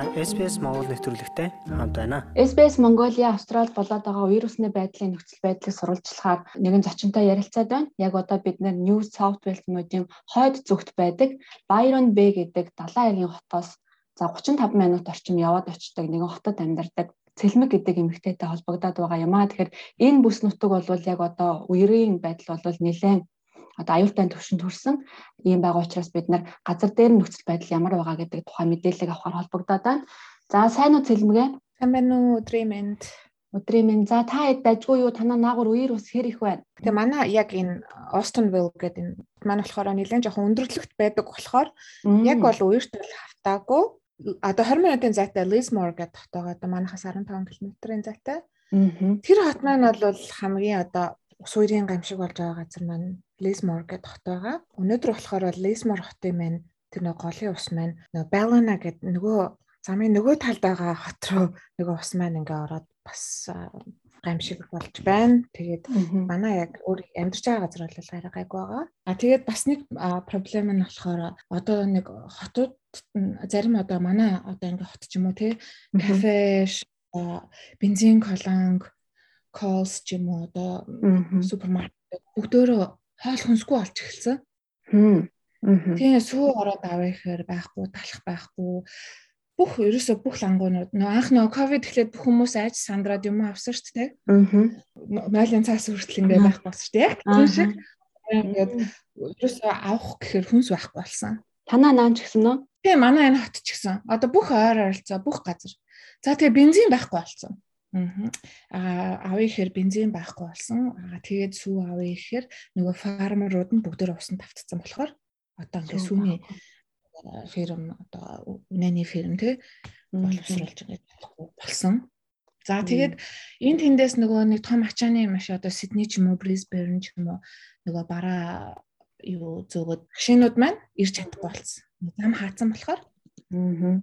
SPS Монгол нэвтрүүлэгтэй хамт байна. SBS Mongolia Австрал болоод байгаа вирусны байдлын нөхцөл байдлыг сурвалжлахаар нэгэн зочинтой ярилцаад байна. Яг одоо бид New South Wales-ийн хойд зүгт байдаг Byron Bay гэдэг далайн аягийн хотоос за 35 минут орчим яваад очдог нэгэн хотод амьдардаг цэлмэг гэдэг эмэгтэйтэй холбогдоод байгаа юм аа. Тэгэхээр энэ бүс нутаг бол яг одоо үерийн байдал бол нэлээд одоо аюултай төвшөнд төрсэн ийм байгаа учраас бид нар газар дээр нөхцөл байдал ямар байгаа гэдэг тухай мэдээлэл авахар холбогдоод байна. За сайн уу цэлмгээ? Сайн байна уу өдрийн мэнд. Өдрийн мэнд. За та хэд дажгүй юу? Танаа наагур үер ус хэр их байна? Тэгээ манай яг энэ Austinville гэдэг энэ манай болохоор нэлээд жоохон өндөрлөгт байдаг болохоор яг бол үерт бол хавтаагүй. Одоо 20 минутын зайтай Lismore гэдэг хотоогоо одоо манахаас 15 км-ийн зайтай. Тэр хот маань бол хамгийн одоо ус үерийн гамшиг болж байгаа газар маань Lismore гэдэг хот байгаа. Өнөөдөр болохоор Lismore хотын маань тэр нэг голын ус маань нөгөө Ballina гэдэг нөгөө замын нөгөө талд байгаа хот руу нөгөө ус маань ингээ ороод бас гамшиг болж байна. Тэгээд манай яг өөр амьдарч байгаа газар бол арай гайг байгаа. А тэгээд бас нэг проблем нь болохоор одоо нэг хотууд зарим одоо манай одоо ингээ хот ч юм уу те кафе бензин колонг Coles ч юм уу одоо супермаркет бүгдөө хоол хүнсгүй болж эхэлсэн. Тийм сүү ороод аваа ихээр байхгүй, талах байхгүй. Бүх ерөөсө бүх лангуунууд нөө анх нөө ковид эхлээд бүх хүмүүс айж сандраад юм авсан шүү дээ. Аа. Нойлын цаас хүртэл ингэ байх болсон шүү дээ. Яг тийм шиг ингээд ерөөсө авах гэхээр хүнс байхгүй болсон. Танаа наан ч гэсэн нөө? Тийм манай энэ хот ч гэсэн. Одоо бүх ойр ойролцоо бүх газар. За тэгээ бензин байхгүй болсон. Аа авъя гэхээр бензин байхгүй болсон. Аа тэгээд сүү авъя гэхээр нөгөө фармерууд нь бүгдээр усан тавтцсан болохоор одоо ингээд сүүний ферм одоо үнэний ферм тий боловсруулж ингээд болсон. За тэгээд энэ тэндээс нөгөө нэг том ачааны маш одоо Сидней ч юм уу Брисбен ч юм уу нөгөө бараа юу зөөгөөд машинууд маань ирж чадахгүй болсон. Зам хаацсан болохоор. Аа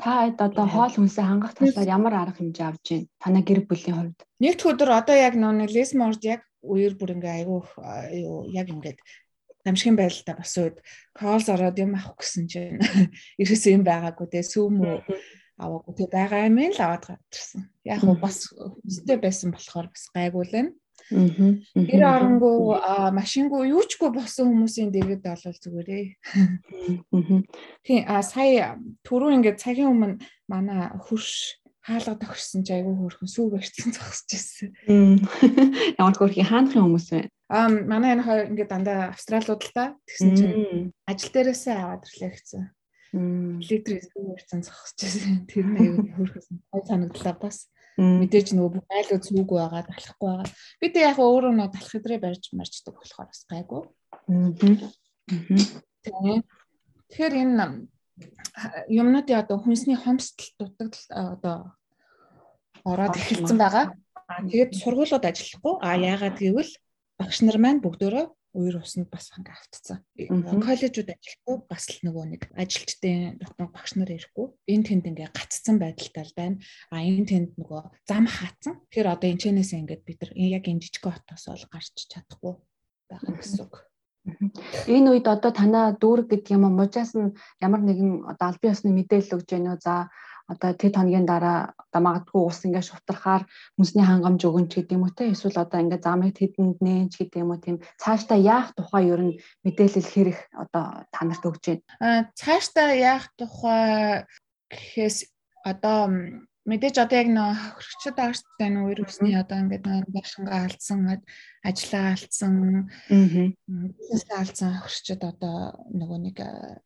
Та хэд одоо хоол хүнсээ хангах талаар ямар арга хэмжээ авч байна? Танай гэр бүлийн хувьд. Нэгд өдөр одоо яг нөө лесморд яг үер бүр ингээ айгүй юу яг ингээд намшигын байдалтай бас үед колс ороод юм авах гэсэн чинь ерөөсөө юм байгаагүй те сүүм үү аваагүй те байгаа юм л аваад гарчихсан. Яг уу бас өстэй байсан болохоор бас гайгүй л байна. Тэр оронгүй машингүй юучгүй болсон хүмүүсийн дэргэд болол зүгээрээ. Тийм а сая түрүү ингээд цагийн өмнө манай хөрш хаалга тохирсон ч айгүй хөөрхөн сүү барьцсан зогсож ирсэн. Ямар хөөрхийн хаанхын хүмүүс вэ? Аа манай энэ хоёр ингээд дандаа австралиуд л та тэгсэн чинь ажил дээрээсээ аваад ирлээ гэсэн. Литр сүү барьцсан зогсож ирсэн. Тэр нь айгүй хөөрхөн санагдлаа бас мэдээж нөгөө бүх айлууд зүг байгаа талахгүй байгаа. Би тэг яг өөрөө нөгөө талах хэдрээ барьж марчдаг болохоор бас гайгүй. Тэгэхээр энэ юмнуудын одоо хүнсний хомсдол дутагдал одоо ороод эхэлсэн байгаа. Тэгээд сургуулиуд ажиллахгүй. А яагаад гэвэл багш нар маань бүгдөө үер усанд бас ингээ автцсан. Коллежууд ажиллахгүй бас л нөгөө нэг ажилчдын дотор багш нар ирэхгүй. Энэ тэнд ингээ гаццсан байдалтай байна. А энэ тэнд нөгөө зам хаацсан. Тэгэхээр одоо энэ чэнээс ингээд бид нар яг энэ жижиг хотоос ол гарч чадахгүй байгаа гэсэн үг. Энэ үед одоо танаа дүүрэг гэдэг юм уу мужаас нь ямар нэгэн одоо албан ёсны мэдээлэл өгж байна уу? За одоо тэд хоногийн дараа одоо магадгүй ус ингээд шутрахаар хүнсний хангамж өгөн ч гэдэг юм уу те. Эсвэл одоо ингээд замыг тэдэнд нээн ч гэдэг юм уу тийм. Цаашдаа яах тухай ер нь мэдээлэл хэрэг одоо та нарт өгж байна. Аа цаашдаа яах тухай гэхээс одоо мэдээж одоо яг нөө хөргчд ааштай нөө вирусны одоо ингээд нөө башингаа алдсан ажиллаа алдсан бизнесээ алдсан хөргчд одоо нөгөө нэг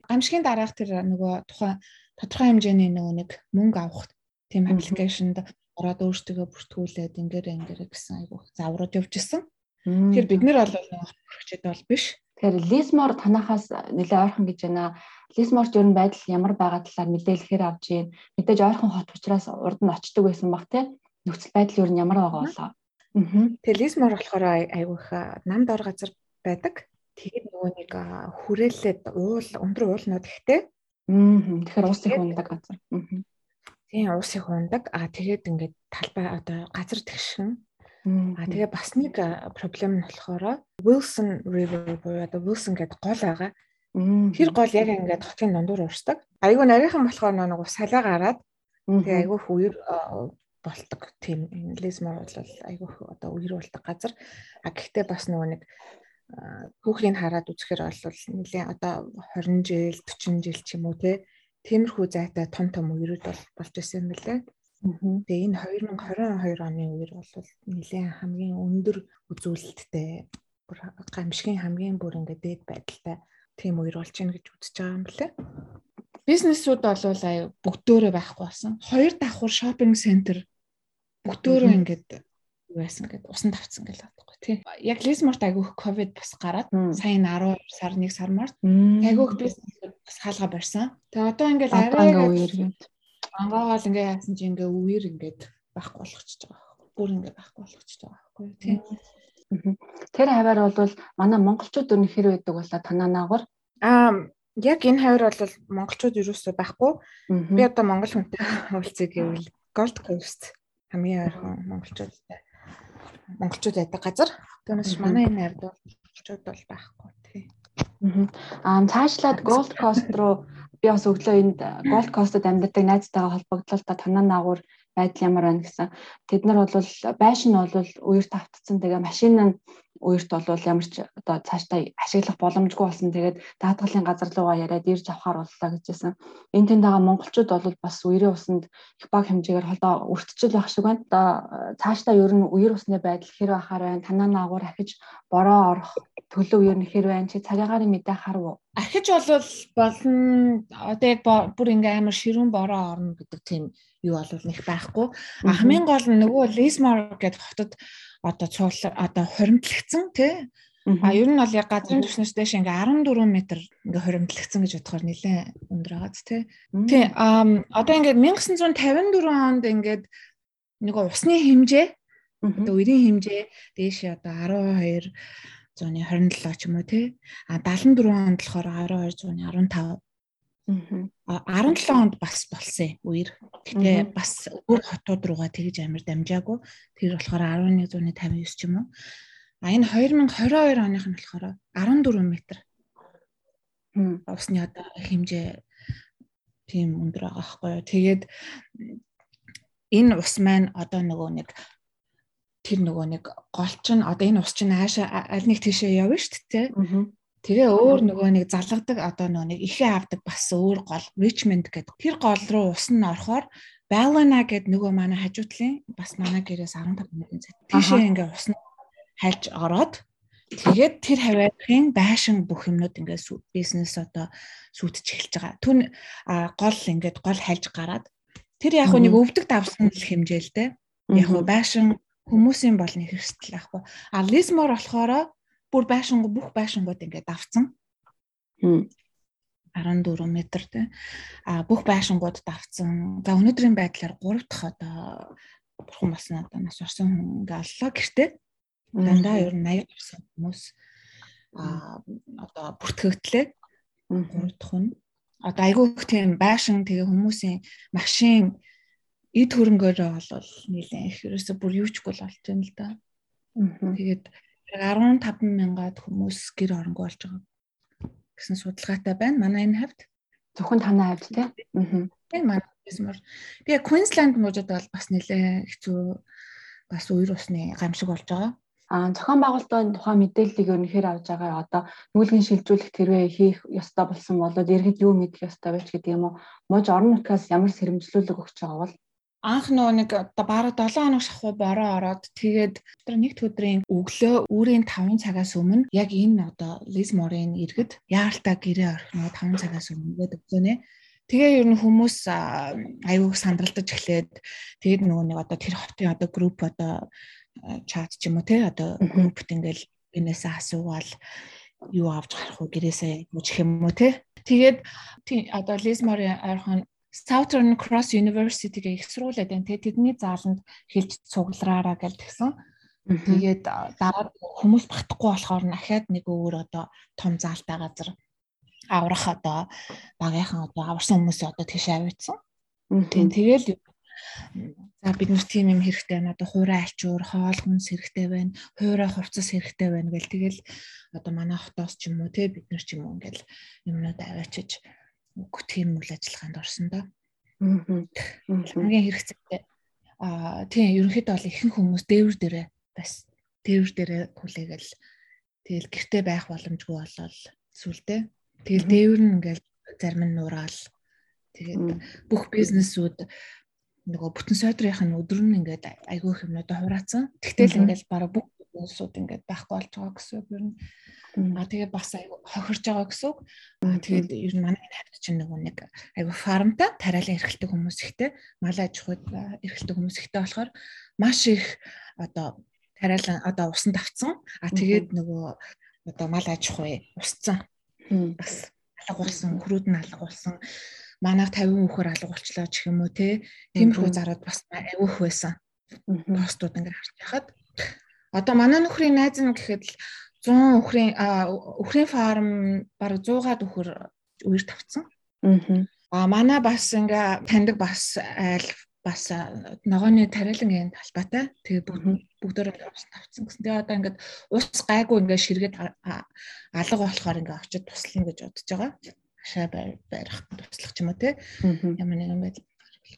гамшигын дараах тэр нөгөө тухайн тодорхой хэмжээний нөгөө нэг мөнгө авах тийм аппликейшнд ороод өөртөө бүртгүүлээд ингээд ингээд гэсэн айгу заврууд явж исэн. Тэгэхээр бид нэр бол хөргчд бол биш. Тэгэхээр Lismore танахаас нэлээ ойрхон гэж байна. Lismore-ч ер нь байдал ямар байгаа талаар мэдээлэхээр авч ийн. Мэдээж ойрхон хот учраас урд нь очдөг байсан баг тий. Нөхцөл байдал ер нь ямар байгаа болоо. Тэгээ Lismore болохоор айгу их намд ор газар байдаг. Тэгээд нөгөө нэг хүрээлээд уул өндөр уулнууд ихтэй. Тэгэхээр уус их ундаг газар. Аа. Тийм уус их ундаг. Аа тэгээд ингээд талбай одоо газар тэгшин. Аа тэгээ бас нэг проблем нь болохоор Wilson River буюу одоо Wilson гэдэг гол байгаа. Тэр гол яг ингээд хотын дундуур уурсдаг. Айгүй нарийнхан болохоор нэг салаа гараад тэгээ айгүй үер бол ตก. Тийм лизмор бол айгүй одоо үер бол ตก газар. А гэхдээ бас нөгөө нэг хүүхрийг хараад үзэхээр бол нэлээ одоо 20 жил 40 жил ч юм уу те тиймэрхүү зайтай том том үерүүд бол болж исэн юм лээ. Тэгээ энэ 2022 оны үер бол нэлээ хамгийн өндөр үзүүлэлттэй гамшигын хамгийн бүр ингээд дээд байдалтай тийм үер болж гин гэж үзэж байгаа юм лээ. Бизнесүүд бол аюу бүгдөөрөө байхгүй болсон. Хоёр давхар шопинг центр бүгдөөрөө ингээд юу байсан гэдэг усан тавцсан гэж бодохгүй тий. Яг Лисморт агиух ковид бас гараад сая 12 сар 1 сар март агиух бизнесүүд бас хаалга барьсан. Тэгээ одоо ингээд арай ингээд Ангаагаал ингээ яасан чи ингээ үер ингээд байхгүй болгочихж байгаа байхгүй. Бүр ингээ байхгүй болгочихж байгаа байхгүй тий. Тэр хаваар бол манай монголчууд өнөхөр байдаг болоо тананаагаар аа яг энэ хавар бол монголчууд юусоо байхгүй. Би одоо монгол хүнтэй уулзъя гэвэл Gold Coast хамгийн ойрхон монголчуудтай монголчууд байдаг газар. Түүнээс манай энэ хавьд монголчууд бол байхгүй тий. Аа цаашлаад Gold Coast руу би бас өглөө энд Gold Coast-д амьдардаг найзтайгаа холбогдлоо та танаа наагур байдал ямар байна гэсэн. Тэд нар бол байшин нь бол үер тавтцсан. Тэгээ машин нь үерт бол ямар ч одоо цаашдаа ашиглах боломжгүй болсон. Тэгээд даатгалын газар руугаа яриад ирж авахар боллоо гэжсэн. Энэ тэнд байгаа монголчууд бол бас үерийн усанд их баг хэмжээгээр холоо өртчихөл байх шиг байна. Одоо цаашдаа ер нь үер усны байдал хэр байхаар байна. Танаа наагур ахиж бороо орох төлөв ер нь хэр байна. Чи цагаагаар мэдээ харав уу? Ахиж болвол болно. Одоо яг бүр ингээм амар ширүүн бороо орно гэдэг тийм юу бол нэг байхгүй. Хамгийн гол нь нөгөө Lismore гэдэг хотод одоо цуул одоо хоримтлагдсан тий. А ер нь бол яг газрын түвшнээс дэш ингээ 14 м ингээ хоримтлагдсан гэж бодохоор нэлээ өндөр байгааз тий. Тий. А одоо ингээ 1954 онд ингээд нөгөө усны хэмжээ одоо үерийн хэмжээ дээш одоо 12 зууны 27 ч юм уу тий. А 74 онд болохоор 12 зууны 15 17 онд бас болсон үер. Гэтэ бас өөр хотууд руугаа тэгж амир дамжаагүй. Тэр болохоор 1159 ч юм уу. А энэ 2022 оных нь болохоор 14 м. Усны одоо хэмжээ тийм өндөр байгаа байхгүй юу. Тэгээд энэ ус маань одоо нөгөө нэг тэр нөгөө нэг голч нь одоо энэ ус чинь аашаа аль нэг тийшээ явна шүү дээ. Тэгээ өөр нөгөө нэг залгадаг одоо нөгөө нэг ихээ авдаг бас өөр гол Richmond гэдэг. Тэр гол руу ус нь орохоор Ballina гэдэг нөгөө манай хажуутлын бас манай гэрээс 15 минутын цай. Тийшээ ингээ ус нь хальж ороод тэгээд тэр хавийнхын байшин бүх юмнууд ингээ бизнес одоо сүйтж эхэлж байгаа. Түн гол ингээд гол хальж гараад тэр яг нэг өвдөг давсан л хэмжээлтэй. Яг байшин хүмүүсийн бол нэг хэрэгсэл байхгүй. А Lismore болохоор бүр байшинг бүх байшингууд ингээд давцсан. 14 м тий. А бүх байшингууд давцсан. За өнөөдрийн байдлаар 3 дахь одоо бурхан болсон одоо нас орсон хүн ингээ оллоо гэртээ. Дандаа ер нь 80 гарсан хүмүүс а одоо бүртгэгдлээ. 3 дахь хүн. Одоо айгүй их тийм байшин тэгээ хүмүүсийн машин эд хөрөнгөөрөө бол нэлээд их ерөөсө бүр юучгүй л болж байна л да. Тэгээд 15 мянгаад хүмүүс гэр оронгүй болж байгаа гэсэн судалгаатай байна. Манай энэ хавьд зөвхөн танай хавьд тий. Тийм манай бисмор. Тэгээ Queensland мужид бол бас нэлээ хэцүү бас үер усны гамшиг болж байгаа. Аа зохион байгуулалтын тухайн мэдээллийг өнөхөр авж байгаа одоо нүүлгэн шилжүүлэх тэрвээ хийх ёстой болсон болоод иргэд юу мэдэх ёстой байж гэдэг юм уу? Мууж орон нутгаас ямар сэрэмжлүүлэг өгч байгаа бол анх нөгөө нэг одоо бараг 7 хоног шахуу бороо ороод тэгээд тэр нэгд өдрийн өглөө үүрийн 5 цагаас өмнө яг энэ одоо Лизморын иргэд яалтаа гэрээ орох нөгөө 5 цагаас өмнө гэдэг өгнө. Тэгээ ер нь хүмүүс аюуг сандралдаж эхлээд тэгээд нөгөө нэг одоо тэр хотын одоо групп одоо чат ч юм уу те одоо группт ингээл энэсээ асуугаал юу авч гарах уу гэрээсээ юу гэх юм уу те тэгээд одоо Лизморын ойрхон Southern Cross University-гээ их сургуулиуд байна. Тэгээ тэдний зааланд хэлж цуглараараа гэж тэгсэн. Тэгээд дараа хүмүүс батхгүй болохоор дахиад нэг өөр одоо том заалтай газар аврах одоо багийнхан одоо аварсан хүмүүсээ одоо тийш авчихсан. Тийм тэгэл За бид нар тийм юм хэрэгтэй байна. Одоо хуурай альчуур, хоол хүнс хэрэгтэй байна. Хуурай хувцас хэрэгтэй байна гэл тэгэл одоо манай хотоос ч юм уу те бид нар ч юм уу ингээл юмнууд аваачиж тийм үйл ажиллагаанд орсон доо. Аа. Хамгийн хэрэгцээтэй аа тийм ерөнхийдөө бол ихэнх хүмүүс дээвэр дээрээ бас дээвэр дээрээ хүлээгээл тэгэл гэртээ байх боломжгүй болол сүлдээ. Тэгэл дээвэр нь ингээл зарим нь нураал. Тэгээд бүх бизнесүүд нөгөө бүтэн сойдрынх нь өдөр нь ингээд айгүй их юмнуудаа хураацсан. Тэгтэл ингээд бараг бүх улсууд ингээд байхгүй болж байгаа гэсэн үг ер нь. А тэгээд бас айгүй хохирж байгаа гэсэн үг. А тэгээд ер нь манай хайрт чинь нөгөө нэг айгүй фармта тариалан эрхэлдэг хүмүүс ихтэй, мал аж ахуйд эрхэлдэг хүмүүс ихтэй болохоор маш их одоо тариалан одоо усан давцсан. А тэгээд нөгөө одоо мал аж ахуй усцсан. Бас алга болсон, хөрүүд нь алга болсон манайх 50 үхээр алга болчлоо гэх юм уу те. Тиймэрхүү зарууд бас авих байсан. Постууд ингээд харж байхад одоо манай нөхрийн найз нь гэхэд л 100 өхрийн өхрийн фарм бараг 100-аад өхөр үер тавцсан. Аа манай бас ингээ таньдаг бас айл бас ногооны тариалангийн талбайтай. Тэгээ бүгдөө ус тавцсан гэсэн. Тэгээ одоо ингээд ус гайгүй ингээ ширгээд алга болохоор ингээ очиж туслана гэж бодож байгаа хашаа барих туслах ч юм уу те ямар нэгэн байдал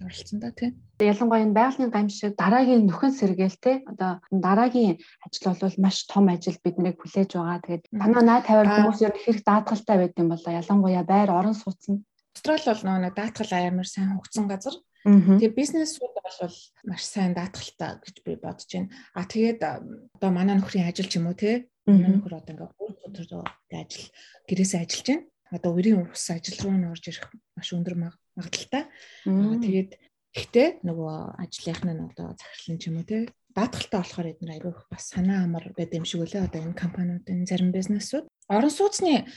оролцсон да тий. Ялангуяа энэ байгалийн гамшиг дараагийн нөхөн сэргээл те одоо дараагийн ажил бол маш том ажил биднийг хүлээж байгаа. Тэгээд танаа наа тавиар хүмүүс ер нь хэрэг даатгалтай байд юм болоо ялангуяа байр орон сууцна. Австрали бол нөгөө даатгал амар сайн хөгжсөн газар. Тэгээ бизнесүүд бол маш сайн даатгалтай гэж би бодож байна. А тэгээд одоо манай нөхрийн ажил ч юм уу те. Манай нөхөр одоо ингээ бүр өдөр ажил гэрээсээ ажиллаж байна одоо өрийн ус ажил руу н орж ирэх маш өндөр магадлалтай. Тэгээд гэхдээ нөгөө ажлынх нь одоо захирлан ч юм уу те даатгалтай болохоор эдгээр аягүй бас санаа амар байд юм шиг үлээ одоо энэ компаниудын зарим бизнесүүд орон сууцны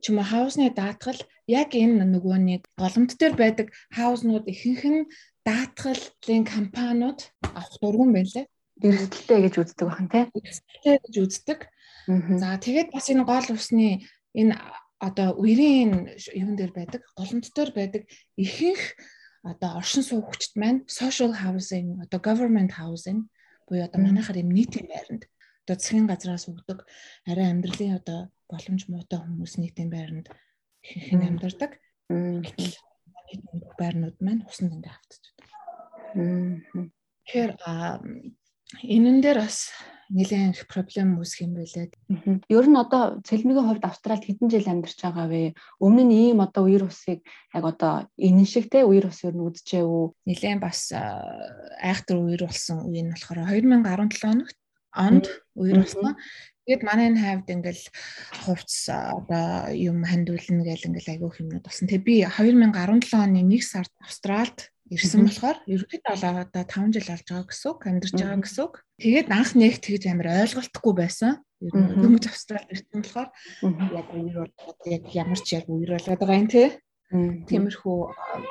ч юм уу хаусны даатгал яг энэ нөгөө нэг голомт дээр байдаг хауснууд ихэнх нь даатгалын компаниуд авах дургуун байлаа. Эрсдэлтэй гэж үздэг бахан тий. Эрсдэлтэй гэж үздэг. За тэгээд бас энэ гол усны энэ одоо үерийн юун дээр байдаг, голомт дээр байдаг ихэнх одоо оршин суух хүчт маань social housing, одоо government housing буюу одоо манайхаар юм нийтийн байранд одоо засгийн газраас өгдөг арай амьдралын одоо боломж муутай хүмүүс нийтийн байранд ихэнх амьдардаг. Нийтийн байрнууд маань усанд ингээ автчихдаг. Тэгэхээр энэн дээр бас нэлээд их проблем үүсэх юм байлаа. Ер нь одоо цэлмигийн хувьд Австралид хэдэн жил амьдарч байгаа вэ? Өмнө нь ийм одоо үер усыг яг одоо энэ шиг те үер ус ер нь үдчихээ үү? Нэлээд бас айхтар үер болсон үе нь болохоор 2017 оногт онд үер болсон. Тэгэд манай энэ хавьд ингээл хувцс одоо юм хандуулна гэл ингээл айгүй юмнууд болсон. Тэгээ би 2017 оны 1 сард Австралид ирсэн болохоор ерөнхийдөө одоо 5 жил болж байгаа гэсэн үг, амьдарч байгаа гэсэн үг. Тэгээд анх нэг тэгж амар ойлголтгүй байсан. Ер нь дөнгөж австрал ирсэн болохоор яг үер бол яг ямар ч яг үер болоод байгаа юм те. Тиймэрхүү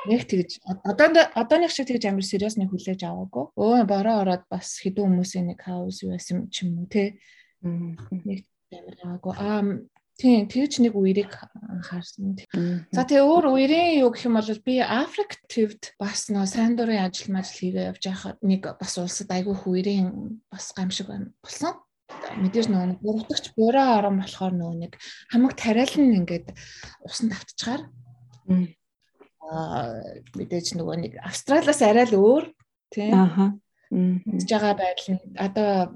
нэг тэгж одоо одооных шиг тэгж амар сериусны хүлээж аваагүй. Өө бороо ороод бас хэдэн хүмүүсийн нэг хаус юу байсан ч юм уу те. Нэг амар аваагүй. Аа Тийм, тэгж нэг үерийг анхаарсан. За тэгээ өөр үерийн юу гэх юм бол би Африк твд бас нөө сайн дурын ажил мажил хийгээ явж байхад нэг бас улсад айгүй үерийн бас гамшиг болсон. Мэдээж нөө гуравдагч буруу орон болохоор нөө нэг хамаг тариалан ингээд усан тавтчихаар аа мэдээж нөгөө нэг Австралиас арай л өөр тийм. Аха. Мм. байгаа байдал нь одоо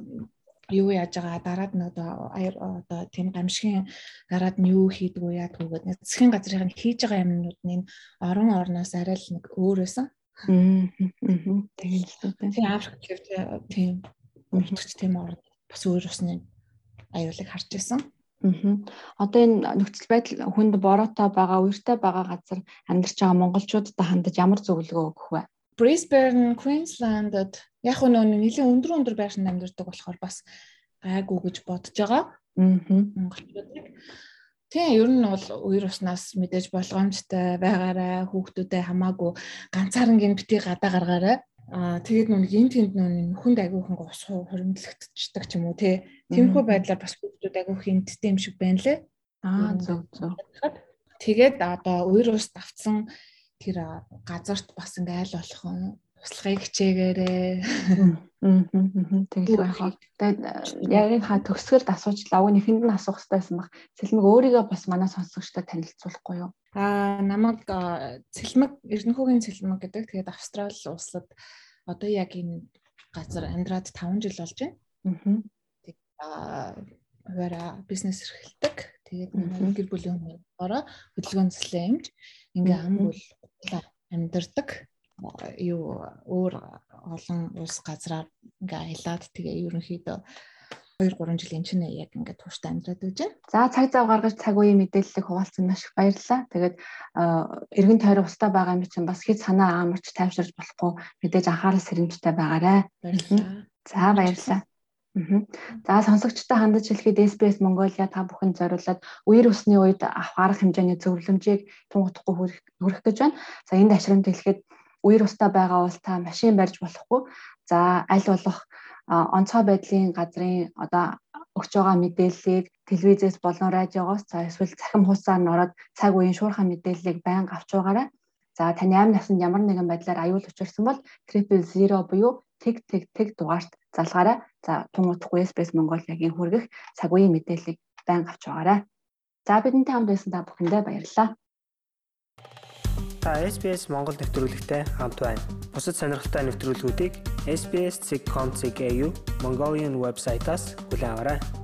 юу яаж байгаа дараад нь одоо одоо тийм гамшигын дараад нь юу хийдэг вэ яа түүгээд засгийн газрын хийж байгаа юмнууд нь орон орноос арай л нэг өөр байсан. Аа. Тэгээд тийм Африк тийм өөртөгч тийм орн бас өөр усны аюулыг харж байсан. Аа. Одоо энэ нөхцөл байдал хүнд бороотой байгаа, үертэй байгаа газар амьдарч байгаа монголчуудад хандаж ямар зөвлөгөө өгөх вэ? Brisbane, Queensland-д яг нь нэлээд өндөр өндөр байшинд амьдардаг болохоор бас гайгүй гэж бодож байгаа. Аа. Монголчуудыг. Тийм ер нь бол үер уснаас мэдээж болгоомжтой байгаарай хүүхдүүдэд хамаагүй ганцаарн гин бити гадаа гаргаарай. Аа тэгээд нүг эн тэнд нүг хүнд агиухан ус хуримтлагдчихдаг ч юм уу тий. Тиймэрхүү байдлаар бас хүүхдүүд агиух хэмттэй юм шиг байна лээ. Аа зөв зөв. Тэгээд одоо үер ус давцсан тэр газарт бас ингээ айл болох туслахыг хичээгээрээ. Тэгэл байх. Тэгээд ха төгсгөлд асуучлаа. Уг нэхэнд нь асуух хэрэгтэйсэн баг. Цэлмэг өөрийгөө бас манай сонсогчдод танилцуулахгүй юу? Аа намайг цэлмэг Эрдэнэхүүгийн цэлмэг гэдэг. Тэгээд Австрали улсад одоо яг энэ газар амьдраад 5 жил болж байна. Аа хуваараа бизнес эрхэлдэг. Тэгээд гэр бүлийн хүмүүрээ хөдөлгөөн слэмж ингээ ам бол амьдардаг юу өөр олон улс газраар ингээ аялаад тэгээ ерөнхийдөө 2 3 жил энэ чинь яг ингээд тууштай амьдраад байна. За цаг зав гаргаж цаг үеийн мэдээллийг хуваалцсан маш их баярлалаа. Тэгээд эргэн тойрон устаа байгаа юм чинь бас хэд санаа амарч тайвширч болохгүй мэдээж анхаарал сэрэмжтэй байгаарэ. Баярлалаа. За баярлалаа. За сонсогчтой хандаж хэлэхэд SBS Mongolia та бүхэнд зориулаад үер усны үед авах арга хэмжээний зөвлөмжийг тун утгагүй хүргэх гэж байна. За энд ашрамт хэлэхэд үер устаа байгаа бол та машин барьж болохгүй. За аль болох онцгой байдлын газрын одоо өгч байгаа мэдээллийг телевизээс болон радиогоос за эсвэл цахим хуудасаар нороод цаг үеийн шуурхай мэдээллийг байнга авч байгаарай. За таны амь насанд ямар нэгэн байдлаар аюул учирсан бол triple zero буюу тэг тэг тэг дугаарт залгаарай. За тун утгагүй SBS Mongolia-гийн хүргэх цаг үеийн мэдээллийг байнга авч байгаарай. За бидэнтэй хамт байсан та бүхэндээ баярлалаа. Та SBS Монгол нэвтрүүлэгтэй хамт байна. Бусад сонирхолтой нэвтрүүлгүүдийг SBS.com.cg Mongolian вебсайтаас аваарай.